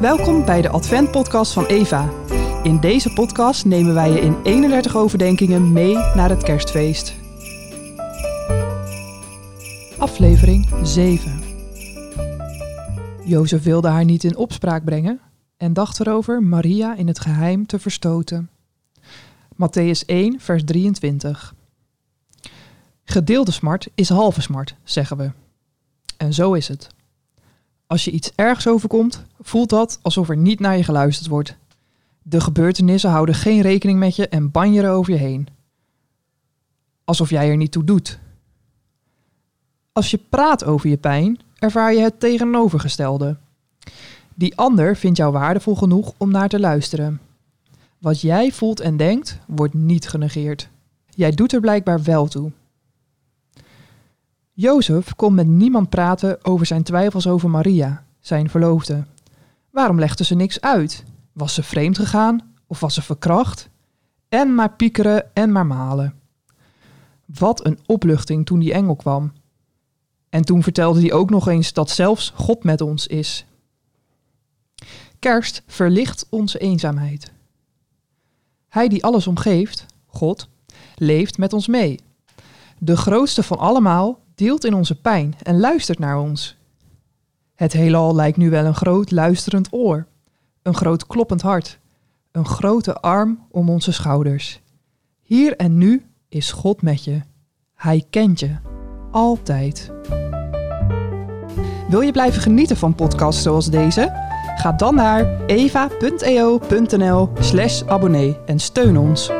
Welkom bij de Advent-podcast van Eva. In deze podcast nemen wij je in 31 overdenkingen mee naar het kerstfeest. Aflevering 7 Jozef wilde haar niet in opspraak brengen en dacht erover Maria in het geheim te verstoten. Matthäus 1, vers 23 Gedeelde smart is halve smart, zeggen we. En zo is het. Als je iets ergs overkomt, voelt dat alsof er niet naar je geluisterd wordt. De gebeurtenissen houden geen rekening met je en banjeren over je heen. Alsof jij er niet toe doet. Als je praat over je pijn, ervaar je het tegenovergestelde. Die ander vindt jou waardevol genoeg om naar te luisteren. Wat jij voelt en denkt, wordt niet genegeerd. Jij doet er blijkbaar wel toe. Jozef kon met niemand praten over zijn twijfels over Maria, zijn verloofde. Waarom legde ze niks uit? Was ze vreemd gegaan of was ze verkracht? En maar piekeren en maar malen. Wat een opluchting toen die engel kwam. En toen vertelde hij ook nog eens dat zelfs God met ons is. Kerst verlicht onze eenzaamheid. Hij die alles omgeeft, God, leeft met ons mee. De grootste van allemaal deelt in onze pijn en luistert naar ons. Het heelal lijkt nu wel een groot luisterend oor, een groot kloppend hart, een grote arm om onze schouders. Hier en nu is God met je. Hij kent je. Altijd. Wil je blijven genieten van podcasts zoals deze? Ga dan naar eva.eo.nl/slash abonnee en steun ons.